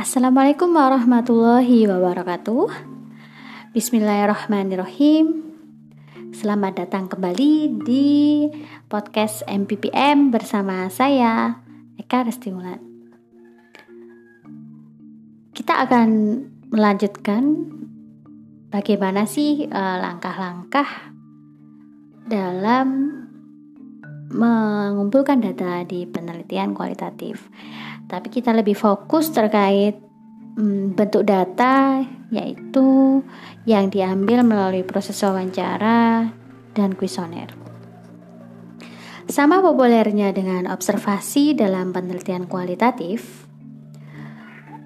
Assalamualaikum warahmatullahi wabarakatuh. Bismillahirrahmanirrahim. Selamat datang kembali di podcast MPPM bersama saya Eka Restimulan. Kita akan melanjutkan bagaimana sih eh, langkah-langkah dalam mengumpulkan data di penelitian kualitatif. Tapi kita lebih fokus terkait hmm, bentuk data yaitu yang diambil melalui proses wawancara dan kuesioner. Sama populernya dengan observasi dalam penelitian kualitatif,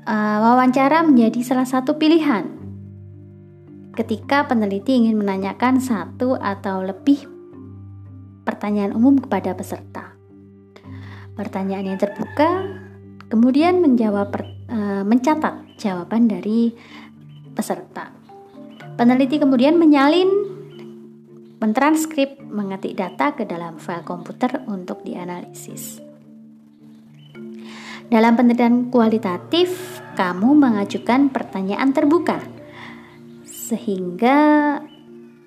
uh, wawancara menjadi salah satu pilihan ketika peneliti ingin menanyakan satu atau lebih pertanyaan umum kepada peserta. Pertanyaan yang terbuka kemudian menjawab uh, mencatat jawaban dari peserta. Peneliti kemudian menyalin mentranskrip mengetik data ke dalam file komputer untuk dianalisis. Dalam penelitian kualitatif, kamu mengajukan pertanyaan terbuka sehingga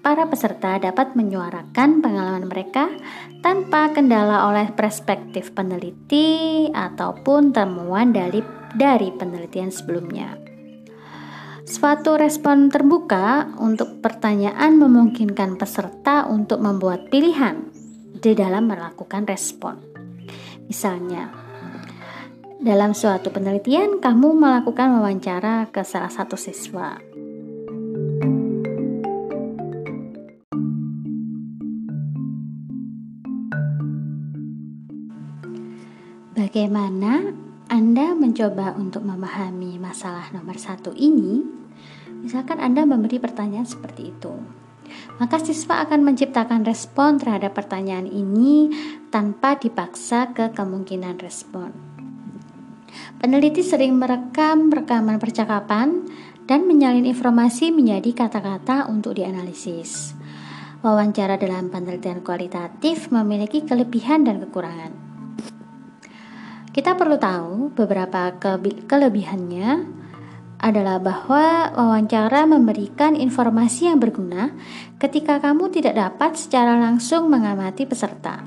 para peserta dapat menyuarakan pengalaman mereka tanpa kendala oleh perspektif peneliti ataupun temuan dari dari penelitian sebelumnya. Suatu respon terbuka untuk pertanyaan memungkinkan peserta untuk membuat pilihan di dalam melakukan respon. Misalnya, dalam suatu penelitian, kamu melakukan wawancara ke salah satu siswa Bagaimana Anda mencoba untuk memahami masalah nomor satu ini? Misalkan Anda memberi pertanyaan seperti itu, maka siswa akan menciptakan respon terhadap pertanyaan ini tanpa dipaksa ke kemungkinan respon. Peneliti sering merekam rekaman percakapan dan menyalin informasi menjadi kata-kata untuk dianalisis. Wawancara dalam penelitian kualitatif memiliki kelebihan dan kekurangan. Kita perlu tahu beberapa kelebihannya adalah bahwa wawancara memberikan informasi yang berguna ketika kamu tidak dapat secara langsung mengamati peserta.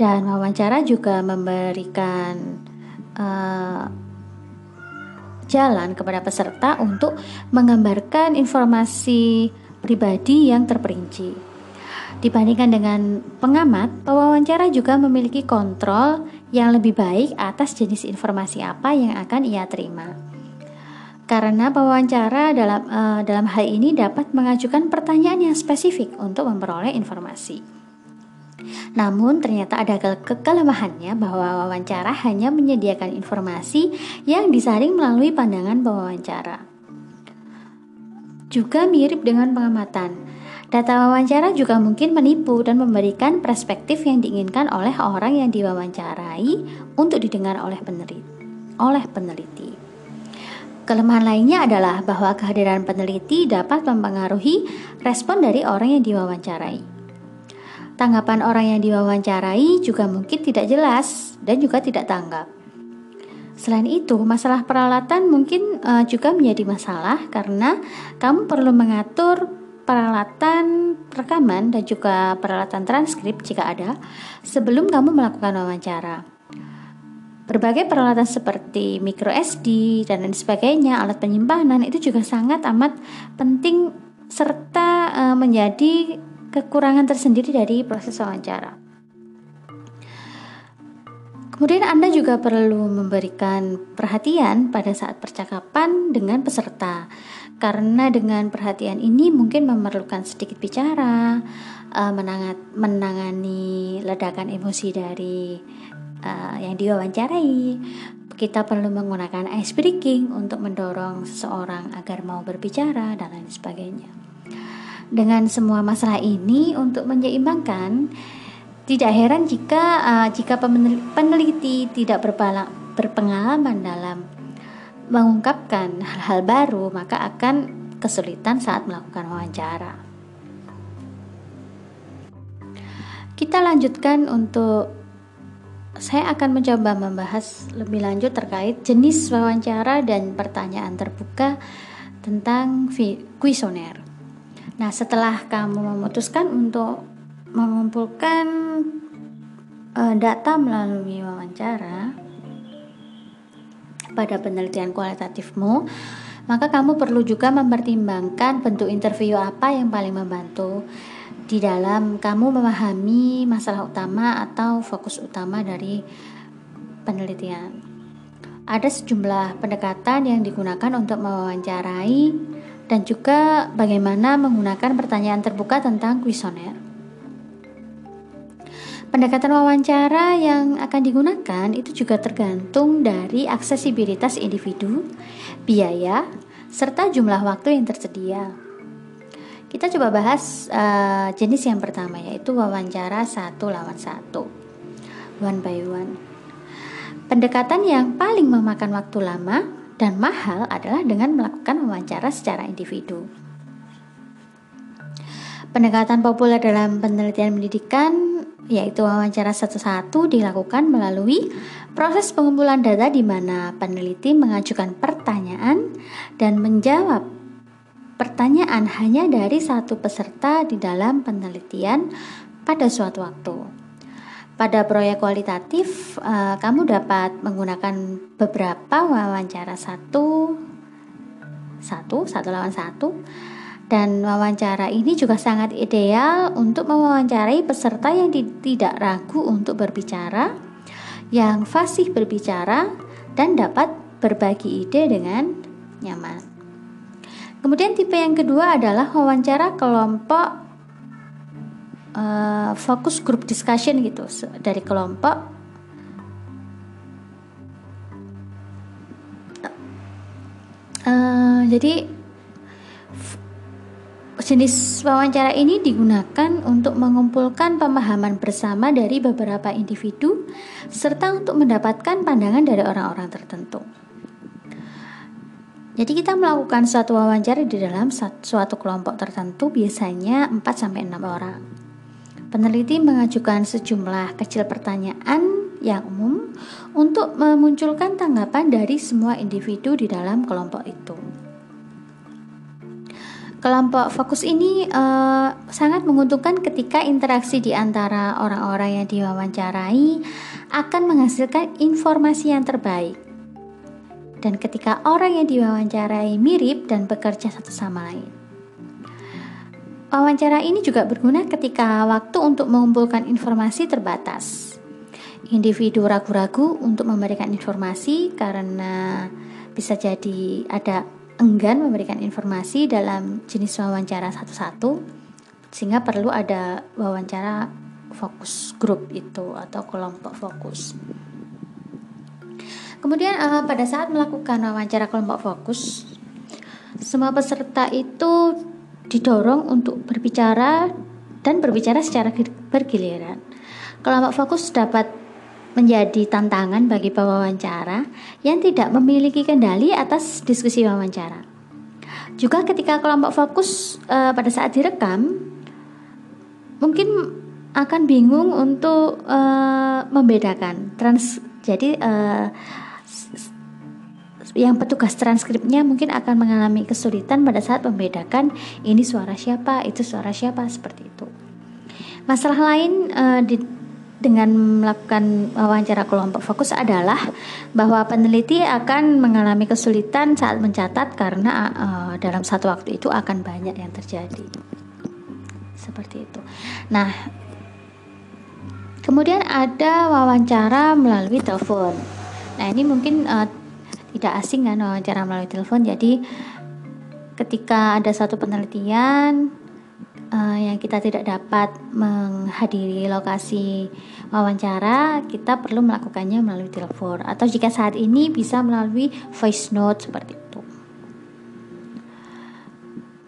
Dan wawancara juga memberikan uh, jalan kepada peserta untuk menggambarkan informasi pribadi yang terperinci. Dibandingkan dengan pengamat, pewawancara juga memiliki kontrol yang lebih baik atas jenis informasi apa yang akan ia terima. Karena pewawancara dalam uh, dalam hal ini dapat mengajukan pertanyaan yang spesifik untuk memperoleh informasi. Namun ternyata ada ke kelemahannya bahwa wawancara hanya menyediakan informasi yang disaring melalui pandangan pewawancara. Juga mirip dengan pengamatan. Data wawancara juga mungkin menipu dan memberikan perspektif yang diinginkan oleh orang yang diwawancarai untuk didengar oleh peneliti. Oleh peneliti. Kelemahan lainnya adalah bahwa kehadiran peneliti dapat mempengaruhi respon dari orang yang diwawancarai. Tanggapan orang yang diwawancarai juga mungkin tidak jelas dan juga tidak tanggap. Selain itu, masalah peralatan mungkin uh, juga menjadi masalah karena kamu perlu mengatur peralatan rekaman dan juga peralatan transkrip jika ada sebelum kamu melakukan wawancara. Berbagai peralatan seperti micro SD dan lain sebagainya, alat penyimpanan itu juga sangat amat penting serta e, menjadi kekurangan tersendiri dari proses wawancara. Kemudian Anda juga perlu memberikan perhatian pada saat percakapan dengan peserta karena dengan perhatian ini mungkin memerlukan sedikit bicara, uh, menangat, menangani ledakan emosi dari uh, yang diwawancarai. Kita perlu menggunakan ice breaking untuk mendorong seseorang agar mau berbicara dan lain sebagainya. Dengan semua masalah ini untuk menyeimbangkan, tidak heran jika uh, jika peneliti tidak berpengalaman dalam mengungkapkan hal-hal baru, maka akan kesulitan saat melakukan wawancara. Kita lanjutkan untuk saya akan mencoba membahas lebih lanjut terkait jenis wawancara dan pertanyaan terbuka tentang kuesioner. Nah, setelah kamu memutuskan untuk mengumpulkan uh, data melalui wawancara pada penelitian kualitatifmu, maka kamu perlu juga mempertimbangkan bentuk interview apa yang paling membantu di dalam kamu memahami masalah utama atau fokus utama dari penelitian. Ada sejumlah pendekatan yang digunakan untuk mewawancarai dan juga bagaimana menggunakan pertanyaan terbuka tentang kuesioner. Pendekatan wawancara yang akan digunakan itu juga tergantung dari aksesibilitas individu, biaya, serta jumlah waktu yang tersedia. Kita coba bahas uh, jenis yang pertama yaitu wawancara satu lawan satu, one by one. Pendekatan yang paling memakan waktu lama dan mahal adalah dengan melakukan wawancara secara individu. Pendekatan populer dalam penelitian pendidikan yaitu wawancara satu-satu dilakukan melalui proses pengumpulan data di mana peneliti mengajukan pertanyaan dan menjawab pertanyaan hanya dari satu peserta di dalam penelitian pada suatu waktu. Pada proyek kualitatif, uh, kamu dapat menggunakan beberapa wawancara satu, satu, satu lawan satu, dan wawancara ini juga sangat ideal untuk mewawancarai peserta yang tidak ragu untuk berbicara, yang fasih berbicara, dan dapat berbagi ide dengan nyaman. Kemudian tipe yang kedua adalah wawancara kelompok uh, fokus group discussion gitu dari kelompok uh, jadi jenis wawancara ini digunakan untuk mengumpulkan pemahaman bersama dari beberapa individu serta untuk mendapatkan pandangan dari orang-orang tertentu. Jadi kita melakukan suatu wawancara di dalam suatu kelompok tertentu biasanya 4 sampai 6 orang. Peneliti mengajukan sejumlah kecil pertanyaan yang umum untuk memunculkan tanggapan dari semua individu di dalam kelompok itu. Kelompok fokus ini uh, sangat menguntungkan ketika interaksi di antara orang-orang yang diwawancarai akan menghasilkan informasi yang terbaik dan ketika orang yang diwawancarai mirip dan bekerja satu sama lain. Wawancara ini juga berguna ketika waktu untuk mengumpulkan informasi terbatas. Individu ragu-ragu untuk memberikan informasi karena bisa jadi ada enggan memberikan informasi dalam jenis wawancara satu-satu sehingga perlu ada wawancara fokus grup itu atau kelompok fokus. Kemudian uh, pada saat melakukan wawancara kelompok fokus, semua peserta itu didorong untuk berbicara dan berbicara secara bergiliran. Kelompok fokus dapat menjadi tantangan bagi pewawancara yang tidak memiliki kendali atas diskusi wawancara. Juga ketika kelompok fokus uh, pada saat direkam, mungkin akan bingung untuk uh, membedakan trans. Jadi uh, yang petugas transkripnya mungkin akan mengalami kesulitan pada saat membedakan ini suara siapa, itu suara siapa seperti itu. Masalah lain uh, di, dengan melakukan wawancara kelompok fokus adalah bahwa peneliti akan mengalami kesulitan saat mencatat karena uh, dalam satu waktu itu akan banyak yang terjadi. Seperti itu. Nah, kemudian ada wawancara melalui telepon. Nah, ini mungkin uh, tidak asing kan wawancara melalui telepon jadi ketika ada satu penelitian uh, yang kita tidak dapat menghadiri lokasi wawancara kita perlu melakukannya melalui telepon. Atau jika saat ini bisa melalui voice note seperti itu.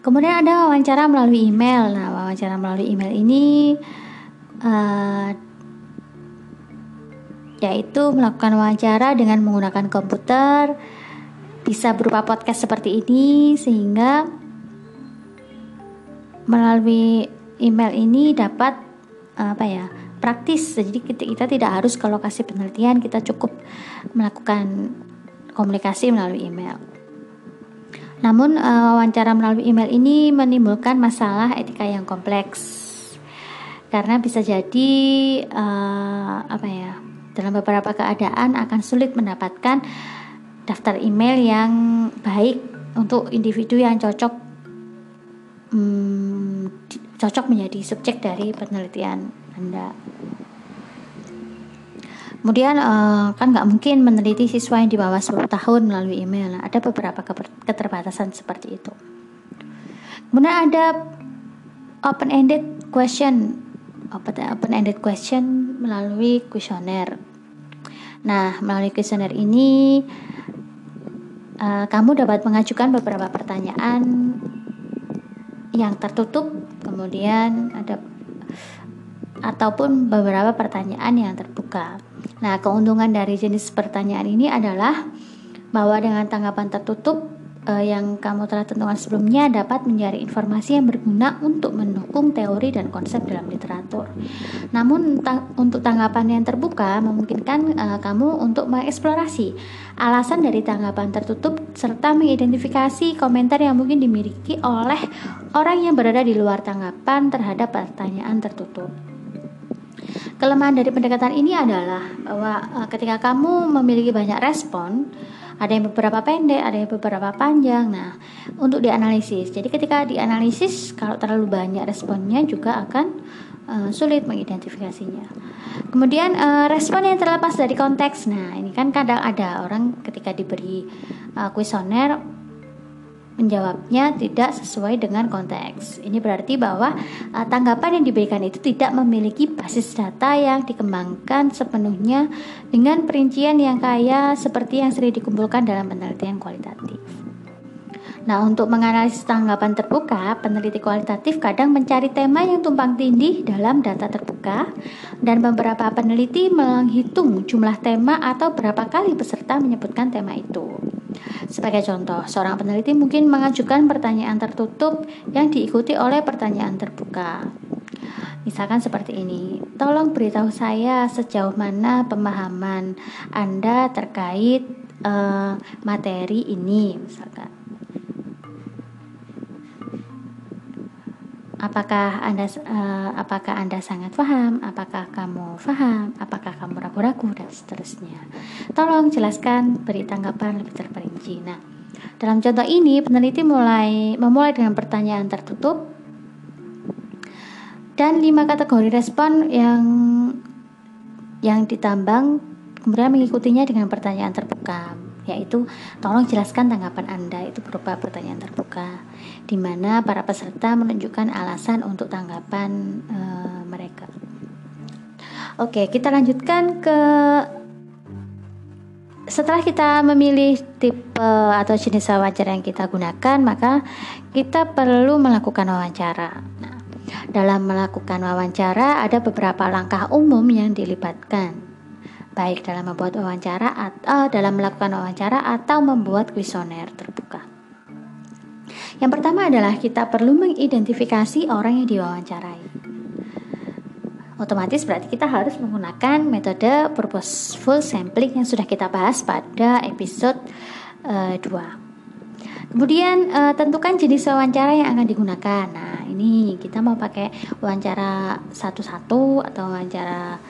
Kemudian ada wawancara melalui email. Nah wawancara melalui email ini uh, yaitu melakukan wawancara dengan menggunakan komputer, bisa berupa podcast seperti ini, sehingga melalui email ini dapat apa ya praktis. Jadi kita tidak harus ke lokasi penelitian, kita cukup melakukan komunikasi melalui email. Namun uh, wawancara melalui email ini menimbulkan masalah etika yang kompleks karena bisa jadi uh, apa ya dalam beberapa keadaan akan sulit mendapatkan daftar email yang baik untuk individu yang cocok hmm, cocok menjadi subjek dari penelitian Anda. Kemudian uh, kan nggak mungkin meneliti siswa yang di bawah 10 tahun melalui email. Nah, ada beberapa keterbatasan seperti itu. Kemudian ada open-ended question, open-ended question melalui kuesioner. Nah, melalui kuesioner ini uh, kamu dapat mengajukan beberapa pertanyaan yang tertutup kemudian ada ataupun beberapa pertanyaan yang terbuka. Nah, keuntungan dari jenis pertanyaan ini adalah bahwa dengan tanggapan tertutup uh, yang kamu telah tentukan sebelumnya dapat mencari informasi yang berguna untuk mendukung teori dan konsep dalam literatur. Namun ta untuk tanggapan yang terbuka memungkinkan uh, kamu untuk mengeksplorasi alasan dari tanggapan tertutup serta mengidentifikasi komentar yang mungkin dimiliki oleh orang yang berada di luar tanggapan terhadap pertanyaan tertutup. Kelemahan dari pendekatan ini adalah bahwa uh, ketika kamu memiliki banyak respon, ada yang beberapa pendek, ada yang beberapa panjang. Nah, untuk dianalisis. Jadi ketika dianalisis kalau terlalu banyak responnya juga akan uh, sulit mengidentifikasinya. Kemudian uh, respon yang terlepas dari konteks. Nah, ini kan kadang ada orang ketika diberi kuesioner menjawabnya tidak sesuai dengan konteks. Ini berarti bahwa uh, tanggapan yang diberikan itu tidak memiliki basis data yang dikembangkan sepenuhnya dengan perincian yang kaya seperti yang sering dikumpulkan dalam penelitian kualitatif. Nah, untuk menganalisis tanggapan terbuka, peneliti kualitatif kadang mencari tema yang tumpang tindih dalam data terbuka dan beberapa peneliti menghitung jumlah tema atau berapa kali peserta menyebutkan tema itu. Sebagai contoh, seorang peneliti mungkin mengajukan pertanyaan tertutup yang diikuti oleh pertanyaan terbuka. Misalkan seperti ini, tolong beritahu saya sejauh mana pemahaman Anda terkait uh, materi ini, misalkan. Apakah Anda uh, apakah Anda sangat paham? Apakah kamu paham? Apakah kamu ragu-ragu dan seterusnya? Tolong jelaskan, beri tanggapan lebih terperinci. Nah, dalam contoh ini peneliti mulai memulai dengan pertanyaan tertutup dan lima kategori respon yang yang ditambang kemudian mengikutinya dengan pertanyaan terbuka yaitu tolong jelaskan tanggapan Anda itu berupa pertanyaan terbuka di mana para peserta menunjukkan alasan untuk tanggapan e, mereka. Oke, kita lanjutkan ke setelah kita memilih tipe atau jenis wawancara yang kita gunakan, maka kita perlu melakukan wawancara. Nah, dalam melakukan wawancara ada beberapa langkah umum yang dilibatkan baik dalam membuat wawancara atau dalam melakukan wawancara atau membuat kuesioner terbuka. Yang pertama adalah kita perlu mengidentifikasi orang yang diwawancarai. Otomatis berarti kita harus menggunakan metode purposeful sampling yang sudah kita bahas pada episode uh, eh, 2. Kemudian uh, tentukan jenis wawancara yang akan digunakan. Nah, ini kita mau pakai wawancara satu-satu atau wawancara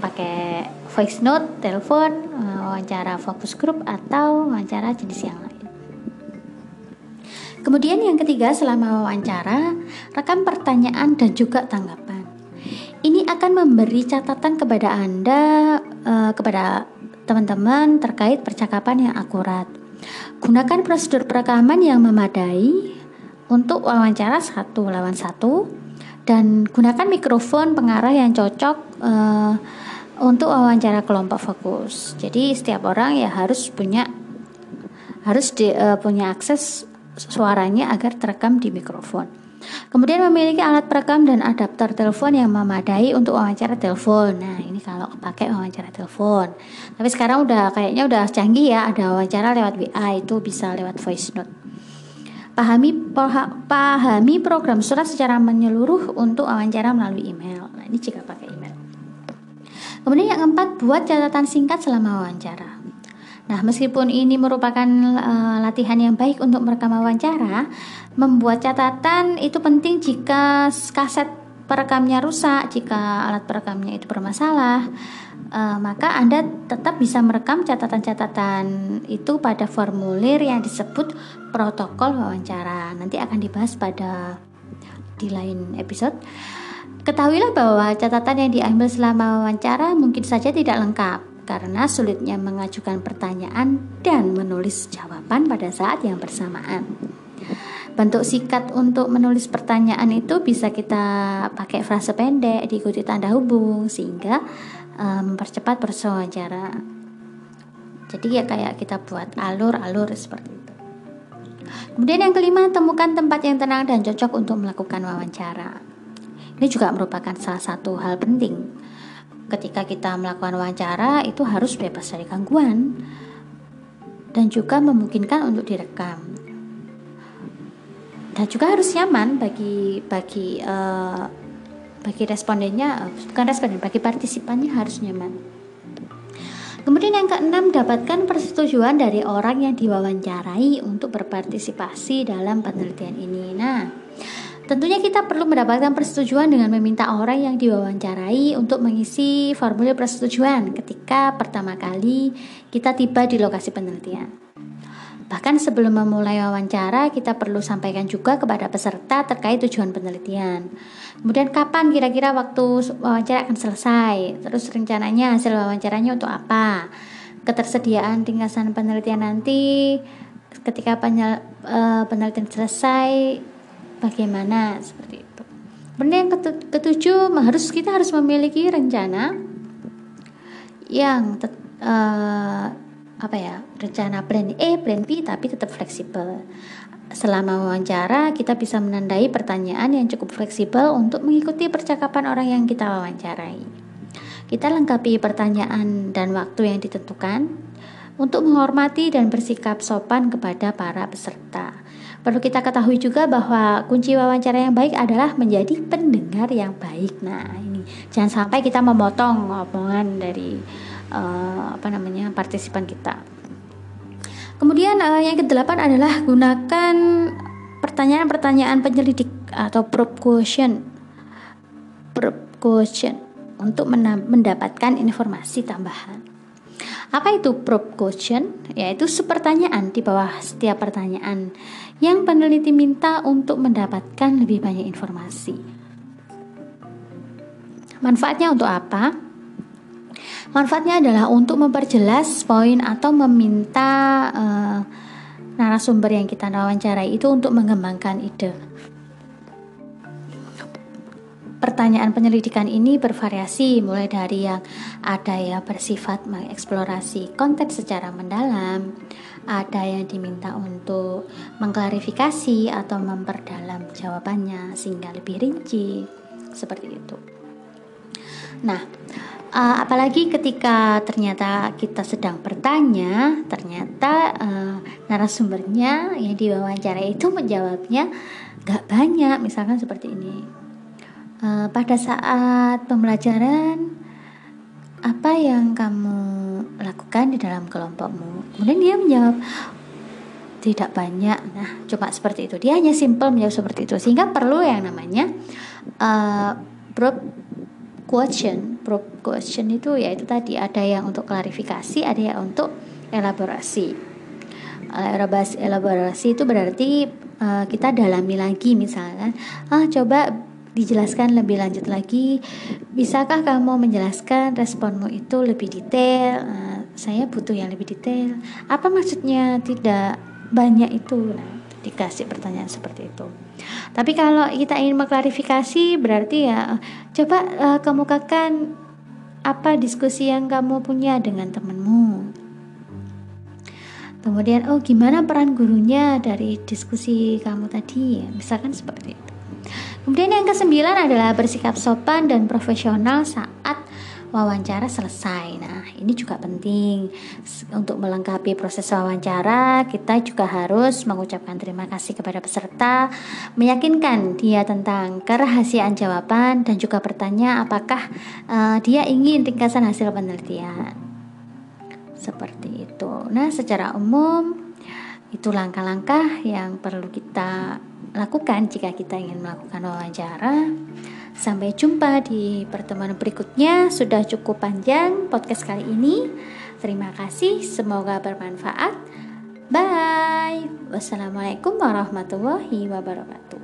pakai voice note, telepon, eh, wawancara fokus grup atau wawancara jenis yang lain. Kemudian yang ketiga selama wawancara, rekam pertanyaan dan juga tanggapan. Ini akan memberi catatan kepada Anda uh, kepada teman-teman terkait percakapan yang akurat. Gunakan prosedur perekaman yang memadai untuk wawancara satu lawan satu dan gunakan mikrofon pengarah yang cocok uh, untuk wawancara kelompok fokus. Jadi setiap orang ya harus punya harus di, uh, punya akses suaranya agar terekam di mikrofon. Kemudian memiliki alat perekam dan adapter telepon yang memadai untuk wawancara telepon. Nah, ini kalau pakai wawancara telepon. Tapi sekarang udah kayaknya udah canggih ya, ada wawancara lewat WA itu bisa lewat voice note. Pahami pahami program surat secara menyeluruh untuk wawancara melalui email. Nah, ini jika pakai email. Kemudian yang keempat, buat catatan singkat selama wawancara. Nah, meskipun ini merupakan uh, latihan yang baik untuk merekam wawancara, membuat catatan itu penting jika kaset perekamnya rusak, jika alat perekamnya itu bermasalah, uh, maka Anda tetap bisa merekam catatan-catatan itu pada formulir yang disebut protokol wawancara. Nanti akan dibahas pada di lain episode. Ketahuilah bahwa catatan yang diambil selama wawancara mungkin saja tidak lengkap karena sulitnya mengajukan pertanyaan dan menulis jawaban pada saat yang bersamaan. Bentuk sikat untuk menulis pertanyaan itu bisa kita pakai frase pendek diikuti tanda hubung sehingga um, mempercepat proses wawancara. Jadi ya kayak kita buat alur-alur seperti itu. Kemudian yang kelima, temukan tempat yang tenang dan cocok untuk melakukan wawancara. Ini juga merupakan salah satu hal penting. Ketika kita melakukan wawancara itu harus bebas dari gangguan. Dan juga memungkinkan untuk direkam. Dan juga harus nyaman bagi bagi uh, bagi respondennya bukan responden bagi partisipannya harus nyaman. Kemudian yang keenam dapatkan persetujuan dari orang yang diwawancarai untuk berpartisipasi dalam penelitian ini. Nah Tentunya kita perlu mendapatkan persetujuan dengan meminta orang yang diwawancarai untuk mengisi formulir persetujuan ketika pertama kali kita tiba di lokasi penelitian. Bahkan sebelum memulai wawancara, kita perlu sampaikan juga kepada peserta terkait tujuan penelitian. Kemudian kapan kira-kira waktu wawancara akan selesai? Terus rencananya hasil wawancaranya untuk apa? Ketersediaan tingkatan penelitian nanti ketika uh, penelitian selesai bagaimana seperti itu. Kemudian yang ketujuh harus kita harus memiliki rencana yang uh, apa ya rencana plan A, plan B tapi tetap fleksibel. Selama wawancara kita bisa menandai pertanyaan yang cukup fleksibel untuk mengikuti percakapan orang yang kita wawancarai. Kita lengkapi pertanyaan dan waktu yang ditentukan untuk menghormati dan bersikap sopan kepada para peserta. Perlu kita ketahui juga bahwa kunci wawancara yang baik adalah menjadi pendengar yang baik. Nah, ini jangan sampai kita memotong omongan dari uh, apa namanya partisipan kita. Kemudian uh, yang kedelapan adalah gunakan pertanyaan-pertanyaan penyelidik atau probe question, probe question untuk mendapatkan informasi tambahan. Apa itu probe question? Yaitu sepertanyaan di bawah setiap pertanyaan yang peneliti minta untuk mendapatkan lebih banyak informasi. Manfaatnya untuk apa? Manfaatnya adalah untuk memperjelas poin atau meminta uh, narasumber yang kita wawancarai itu untuk mengembangkan ide. Pertanyaan penyelidikan ini bervariasi mulai dari yang ada yang bersifat mengeksplorasi konteks secara mendalam, ada yang diminta untuk mengklarifikasi atau memperdalam jawabannya sehingga lebih rinci, seperti itu. Nah, uh, apalagi ketika ternyata kita sedang bertanya, ternyata uh, narasumbernya yang diwawancara itu menjawabnya gak banyak, misalkan seperti ini. Uh, pada saat pembelajaran, apa yang kamu lakukan di dalam kelompokmu? Kemudian dia menjawab, tidak banyak. Nah, cuma seperti itu. Dia hanya simple menjawab seperti itu, sehingga perlu yang namanya uh, question question itu ya itu tadi ada yang untuk klarifikasi ada yang untuk elaborasi elaborasi elaborasi itu berarti uh, kita dalami lagi misalnya ah coba dijelaskan lebih lanjut lagi bisakah kamu menjelaskan responmu itu lebih detail uh, saya butuh yang lebih detail apa maksudnya tidak banyak itu nah dikasih pertanyaan seperti itu. Tapi kalau kita ingin mengklarifikasi berarti ya coba uh, kemukakan apa diskusi yang kamu punya dengan temanmu. Kemudian oh gimana peran gurunya dari diskusi kamu tadi? Misalkan seperti itu. Kemudian yang kesembilan adalah bersikap sopan dan profesional saat wawancara selesai. Nah, ini juga penting untuk melengkapi proses wawancara. Kita juga harus mengucapkan terima kasih kepada peserta, meyakinkan dia tentang kerahasiaan jawaban dan juga bertanya apakah uh, dia ingin ringkasan hasil penelitian. Seperti itu. Nah, secara umum itu langkah-langkah yang perlu kita lakukan jika kita ingin melakukan wawancara. Sampai jumpa di pertemuan berikutnya. Sudah cukup panjang podcast kali ini. Terima kasih, semoga bermanfaat. Bye. Wassalamualaikum warahmatullahi wabarakatuh.